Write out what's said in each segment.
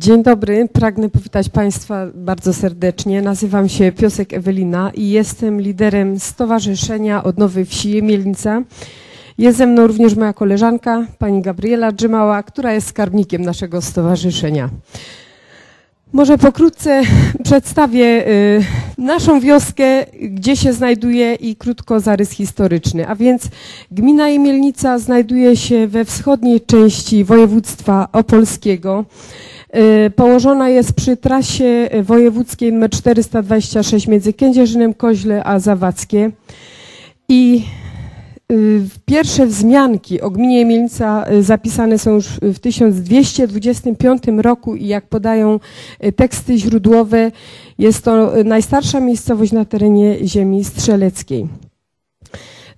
Dzień dobry, pragnę powitać Państwa bardzo serdecznie. Nazywam się Piosek Ewelina i jestem liderem Stowarzyszenia Odnowy Wsi Jemielnica. Jest ze mną również moja koleżanka, pani Gabriela Drzymała, która jest skarbnikiem naszego stowarzyszenia. Może pokrótce przedstawię y, naszą wioskę, gdzie się znajduje i krótko zarys historyczny. A więc gmina Jemielnica znajduje się we wschodniej części województwa opolskiego. Y, położona jest przy trasie wojewódzkiej nr 426 między Kędzierzynem Koźle a Zawadzkie. I y, pierwsze wzmianki o gminie Mielnica y, zapisane są już w 1225 roku i jak podają teksty źródłowe, jest to najstarsza miejscowość na terenie ziemi strzeleckiej.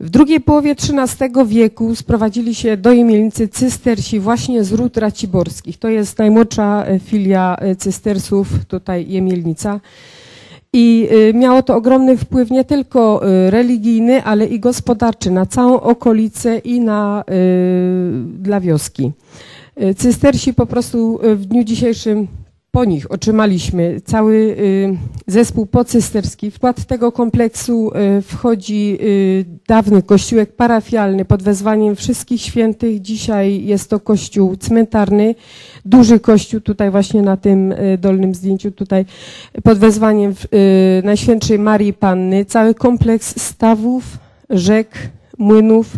W drugiej połowie XIII wieku sprowadzili się do Jemielnicy cystersi właśnie z ród raciborskich. To jest najmłodsza e, filia e, cystersów, tutaj Jemielnica. I e, miało to ogromny wpływ nie tylko religijny, ale i gospodarczy na całą okolicę i na, dla wioski. Cystersi po prostu w dniu dzisiejszym po nich otrzymaliśmy cały y, zespół pocysterski. W skład tego kompleksu y, wchodzi y, dawny kościółek parafialny pod wezwaniem wszystkich świętych. Dzisiaj jest to kościół cmentarny, duży kościół tutaj właśnie na tym dolnym zdjęciu tutaj pod wezwaniem Najświętszej Marii Panny. Cały kompleks stawów, rzek, młynów,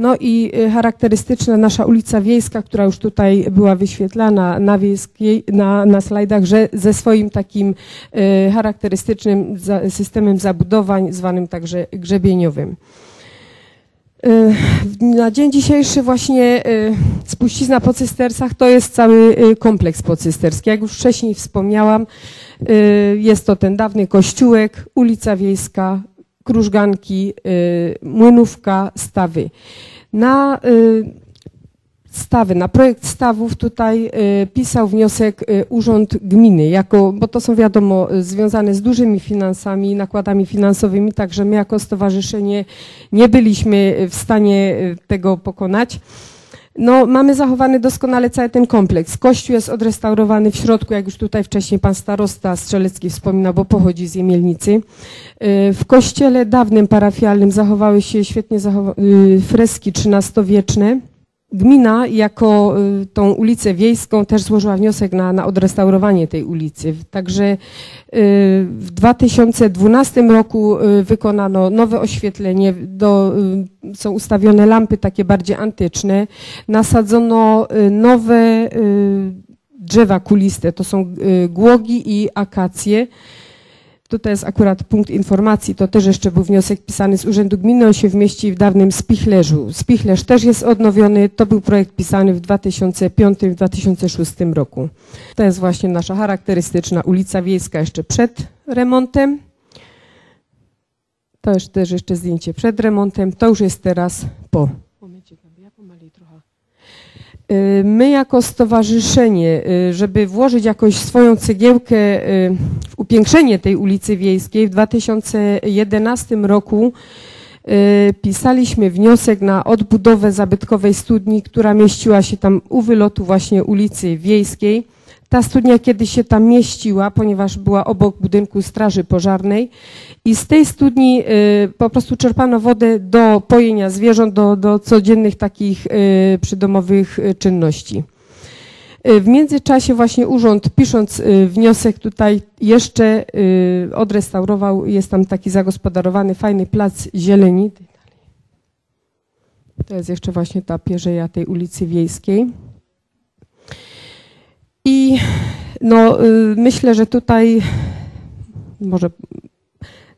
no i y, charakterystyczna nasza ulica Wiejska, która już tutaj była wyświetlana na, wiejskiej, na, na slajdach, że ze swoim takim y, charakterystycznym systemem zabudowań, zwanym także grzebieniowym. Y, na dzień dzisiejszy właśnie spuścizna po cystersach to jest cały kompleks pocysterski. Jak już wcześniej wspomniałam, jest to ten dawny kościółek, ulica Wiejska, Krużganki, Młynówka, Stawy. Na y, stawy, na projekt stawów tutaj y, pisał wniosek y, Urząd Gminy, jako, bo to są wiadomo związane z dużymi finansami, nakładami finansowymi, także my jako stowarzyszenie nie byliśmy w stanie tego pokonać. No, mamy zachowany doskonale cały ten kompleks. Kościół jest odrestaurowany w środku, jak już tutaj wcześniej pan starosta Strzelecki wspominał, bo pochodzi z Jemielnicy. Y, w kościele dawnym parafialnym zachowały się świetnie y, freski XIII-wieczne. Gmina jako y, tą ulicę wiejską też złożyła wniosek na, na odrestaurowanie tej ulicy. Także y, w 2012 roku y, wykonano nowe oświetlenie, do, są ustawione lampy takie bardziej antyczne, nasadzono nowe drzewa kuliste, to są głogi i akacje. Tutaj jest akurat punkt informacji, to też jeszcze był wniosek pisany z Urzędu Gminy, on się wmieści w dawnym Spichlerzu. Spichlerz też jest odnowiony, to był projekt pisany w 2005-2006 roku. To jest właśnie nasza charakterystyczna ulica wiejska jeszcze przed remontem. To jest też jeszcze zdjęcie przed remontem, to już jest teraz po. Y, my jako stowarzyszenie, y, żeby włożyć jakąś swoją cegiełkę y, w upiększenie tej ulicy Wiejskiej, w 2011 roku pisaliśmy wniosek na odbudowę zabytkowej studni, która mieściła się tam u wylotu właśnie ulicy Wiejskiej. Ta studnia kiedyś się tam mieściła, ponieważ była obok budynku Straży Pożarnej i z tej studni y, po prostu czerpano wodę do pojenia zwierząt, do, do codziennych takich y, przydomowych y, czynności. W międzyczasie właśnie urząd, pisząc wniosek tutaj jeszcze odrestaurował, jest tam taki zagospodarowany fajny plac zieleni. To jest jeszcze właśnie ta pierzeja tej ulicy Wiejskiej. I no, myślę, że tutaj może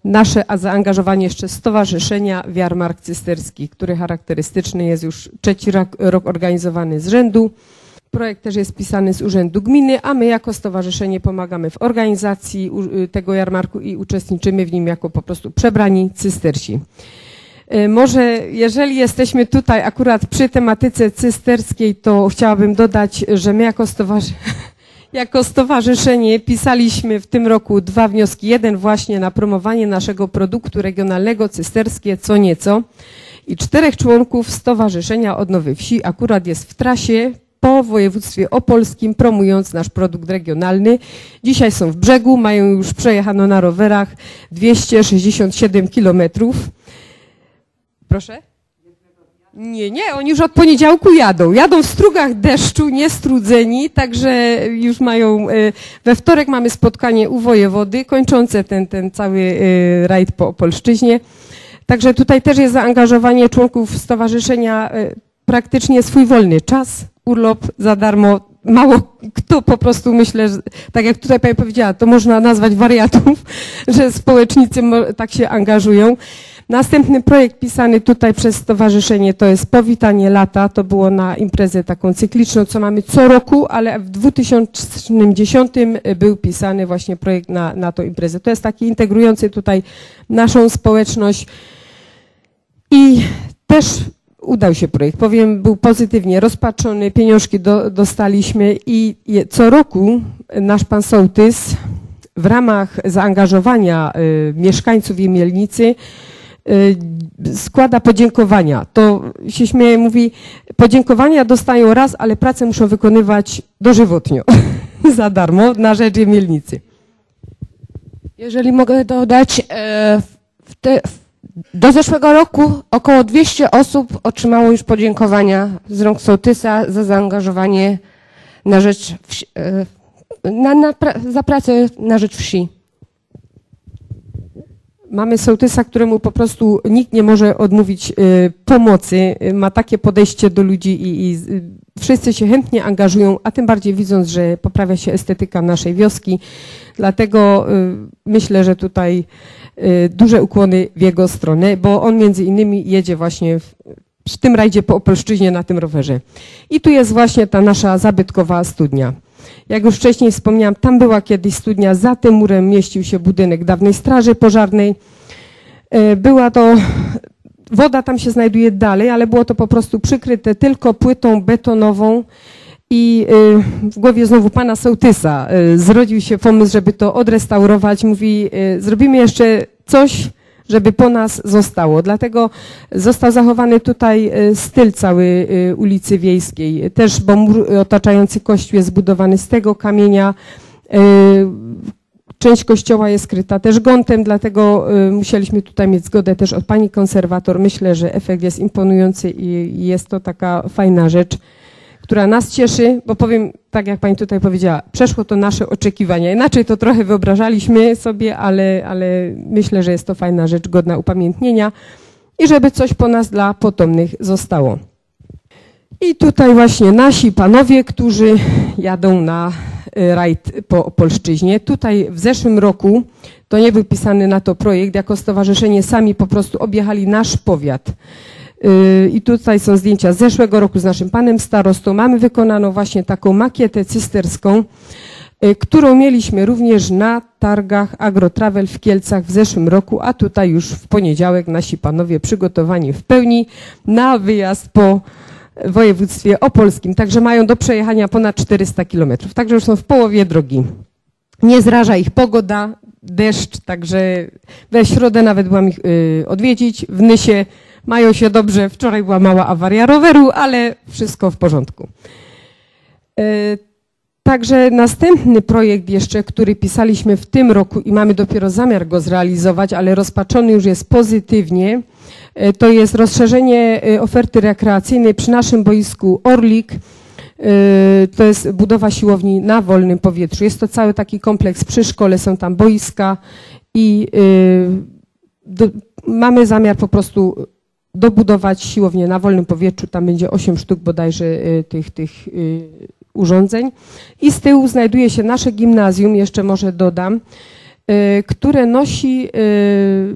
nasze zaangażowanie jeszcze Stowarzyszenia Wiarmark Cysterski, który charakterystyczny jest już trzeci rok, rok organizowany z rzędu. Projekt też jest pisany z Urzędu Gminy, a my jako stowarzyszenie pomagamy w organizacji y, tego jarmarku i uczestniczymy w nim jako po prostu przebrani cystersi. Y, może jeżeli jesteśmy tutaj akurat przy tematyce cysterskiej, to chciałabym dodać, że my jako stowarzyszenie jako stowarzyszenie pisaliśmy w tym roku dwa wnioski. Jeden właśnie na promowanie naszego produktu regionalnego cysterskie co nieco i czterech członków Stowarzyszenia Odnowy Wsi akurat jest w trasie po województwie opolskim, promując nasz produkt regionalny. Dzisiaj są w brzegu, mają już przejechano na rowerach 267 kilometrów. Proszę? Nie, nie, oni już od poniedziałku jadą. Jadą w strugach deszczu, niestrudzeni, także już mają, e, we wtorek mamy spotkanie u wojewody, kończące ten, ten cały e, rajd po Opolszczyźnie. Także tutaj też jest zaangażowanie członków stowarzyszenia, e, praktycznie swój wolny czas, urlop za darmo. Mało kto po prostu myślę, że, tak jak tutaj pani powiedziała, to można nazwać wariatów, że społecznicy tak się angażują. Następny projekt pisany tutaj przez stowarzyszenie to jest Powitanie Lata. To było na imprezę taką cykliczną, co mamy co roku, ale w 2010 był pisany właśnie projekt na, na tą imprezę. To jest taki integrujący tutaj naszą społeczność i też udał się projekt. Powiem, był pozytywnie rozpatrzony, pieniążki do, dostaliśmy i co roku nasz pan sołtys w ramach zaangażowania y, mieszkańców Jemielnicy y, składa podziękowania. To się śmieje, mówi, podziękowania dostają raz, ale pracę muszą wykonywać dożywotnio, za darmo, na rzecz Jemielnicy. Jeżeli mogę dodać, e, w te, w- do zeszłego roku około 200 osób otrzymało już podziękowania z rąk sołtysa za zaangażowanie na rzecz wsi, e, na, na, za pracę na rzecz wsi. Mamy sołtysa, któremu po prostu nikt nie może odmówić y, pomocy. Y, Ma takie podejście do ludzi i, i wszyscy się chętnie angażują, a tym bardziej widząc, że poprawia się estetyka naszej wioski. Dlatego myślę, że tutaj duże ukłony w jego stronę, bo on między innymi jedzie właśnie w, w tym rajdzie po Opolszczyźnie na tym rowerze. I tu jest właśnie ta nasza zabytkowa studnia. Jak już wcześniej wspomniałam, tam była kiedyś studnia, za tym murem mieścił się budynek dawnej straży pożarnej. E, Była to, woda tam się znajduje dalej, ale było to po prostu przykryte tylko płytą betonową i e, w głowie znowu pana sołtysa e, zrodził się pomysł, żeby to odrestaurować. Mówi, e, zrobimy jeszcze coś, żeby po nas zostało. Dlatego został zachowany tutaj styl całej ulicy Wiejskiej. Też, bo mur otaczający kościół jest zbudowany z tego kamienia. Część kościoła jest skryta też gątem, dlatego musieliśmy tutaj mieć zgodę też od pani konserwator. Myślę, że efekt jest imponujący i jest to taka fajna rzecz, która nas cieszy, bo powiem, tak jak pani tutaj powiedziała, przeszło to nasze oczekiwania. Inaczej to trochę wyobrażaliśmy sobie, ale, ale myślę, że jest to fajna rzecz, godna upamiętnienia i żeby coś po nas dla potomnych zostało. I tutaj właśnie nasi panowie, którzy jadą na y, rajd po Opolszczyźnie. Tutaj w zeszłym roku, to nie był pisany na to projekt, jako stowarzyszenie sami po prostu objechali nasz powiat. Y, I tutaj są zdjęcia z zeszłego roku z naszym panem starostą. Mamy wykonaną właśnie taką makietę cysterską, y, którą mieliśmy również na targach Agrotravel w Kielcach w zeszłym roku, a tutaj już w poniedziałek nasi panowie przygotowani w pełni na wyjazd po województwie opolskim. Także mają do przejechania ponad 400 kilometrów. Także już są w połowie drogi. Nie zraża ich pogoda, deszcz, także we środę nawet byłam ich y, odwiedzić. W Nysie mają się dobrze. Wczoraj była mała awaria roweru, ale wszystko w porządku. Y, Także następny projekt jeszcze, który pisaliśmy w tym roku i mamy dopiero zamiar go zrealizować, ale rozpatrzony już jest pozytywnie, e, to jest rozszerzenie e, oferty rekreacyjnej przy naszym boisku Orlik. E, To jest budowa siłowni na wolnym powietrzu. Jest to cały taki kompleks przy szkole, są tam boiska i e, mamy zamiar po prostu dobudować siłownię na wolnym powietrzu. Tam będzie 8 sztuk bodajże e, tych, tych e, urządzeń. I z tyłu znajduje się nasze gimnazjum, jeszcze może dodam, y, które nosi y,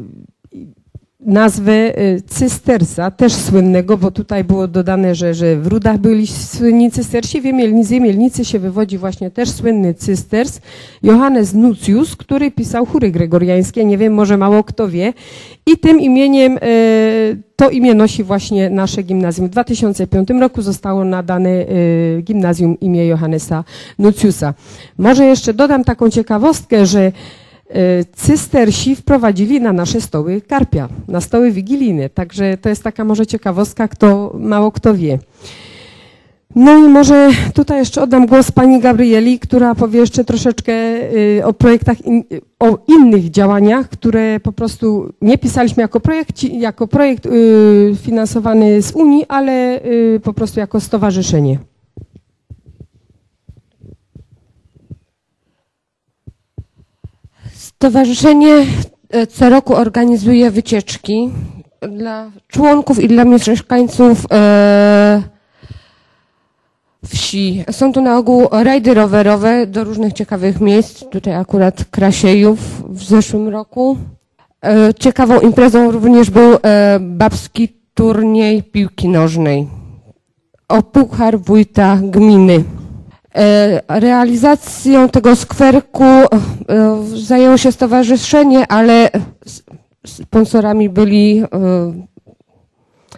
nazwę y, cystersa, też słynnego, bo tutaj było dodane, że, że w Rudach byli słynni cystersi, w z Jemielnicy się wywodzi właśnie też słynny cysters, Johannes Nucjus, który pisał chóry gregoriańskie, nie wiem, może mało kto wie. I tym imieniem, y, to imię nosi właśnie nasze gimnazjum. W 2005 roku zostało nadane y, gimnazjum imię Johannesa Nucjusa. Może jeszcze dodam taką ciekawostkę, że cystersi wprowadzili na nasze stoły karpia, na stoły wigilijne. Także to jest taka może ciekawostka, kto mało kto wie. No i może tutaj jeszcze oddam głos pani Gabrieli, która powie jeszcze troszeczkę y, o projektach, in, o innych działaniach, które po prostu nie pisaliśmy jako projekt, jako projekt y, finansowany z Unii, ale y, po prostu jako stowarzyszenie. Stowarzyszenie e, co roku organizuje wycieczki dla członków i dla mieszkańców e, wsi. Są to na ogół rajdy rowerowe do różnych ciekawych miejsc. Tutaj akurat Krasiejów w zeszłym roku. E, ciekawą imprezą również był babski turniej piłki nożnej o puchar wójta gminy. E, Realizacją tego skwerku e, zajęło się stowarzyszenie, ale sponsorami byli e,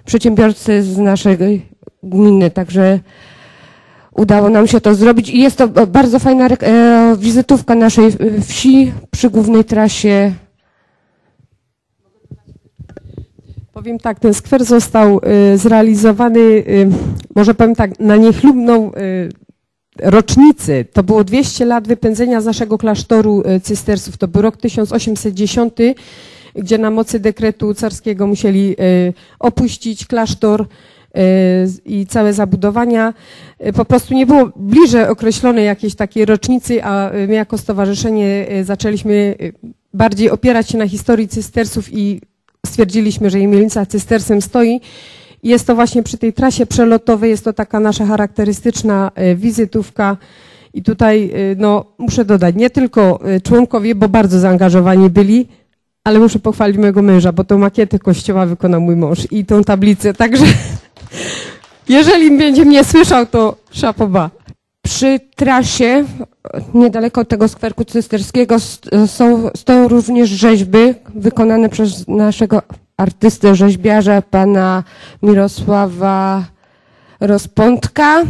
przedsiębiorcy z naszej gminy, także udało nam się to zrobić i jest to bardzo fajna wizytówka naszej wsi przy głównej trasie. Powiem tak, ten skwer został zrealizowany, może powiem tak, na niechlubną y, rocznicę. To było 200 lat wypędzenia z naszego klasztoru y, cystersów. To był rok 1810, gdzie na mocy dekretu carskiego musieli y, opuścić klasztor y, i całe zabudowania. Po prostu nie było bliżej określonej jakiejś takiej rocznicy, a my jako stowarzyszenie zaczęliśmy bardziej opierać się na historii cystersów i stwierdziliśmy, że Jemielnica cystersem stoi. Jest to właśnie przy tej trasie przelotowej, jest to taka nasza charakterystyczna e, wizytówka. I tutaj, e, no, muszę dodać, nie tylko e, członkowie, bo bardzo zaangażowani byli, ale muszę pochwalić mojego męża, bo tą makietę kościoła wykonał mój mąż i tą tablicę, także jeżeli będzie mnie słyszał, to szapoba. Przy trasie, niedaleko tego skwerku cysterskiego, są, stoją również rzeźby wykonane przez naszego artystę, rzeźbiarza, pana Mirosława Rozpątka.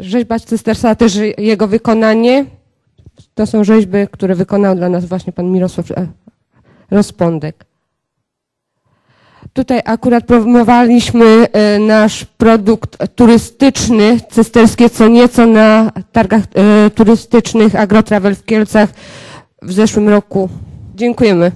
Rzeźba cystersa, też jego wykonanie. To są rzeźby, które wykonał dla nas właśnie pan Mirosław e, Rozpądek. Tutaj akurat promowaliśmy e, nasz produkt turystyczny, cysterskie co nieco na targach e, turystycznych Agrotravel w Kielcach w zeszłym roku. Dziękujemy.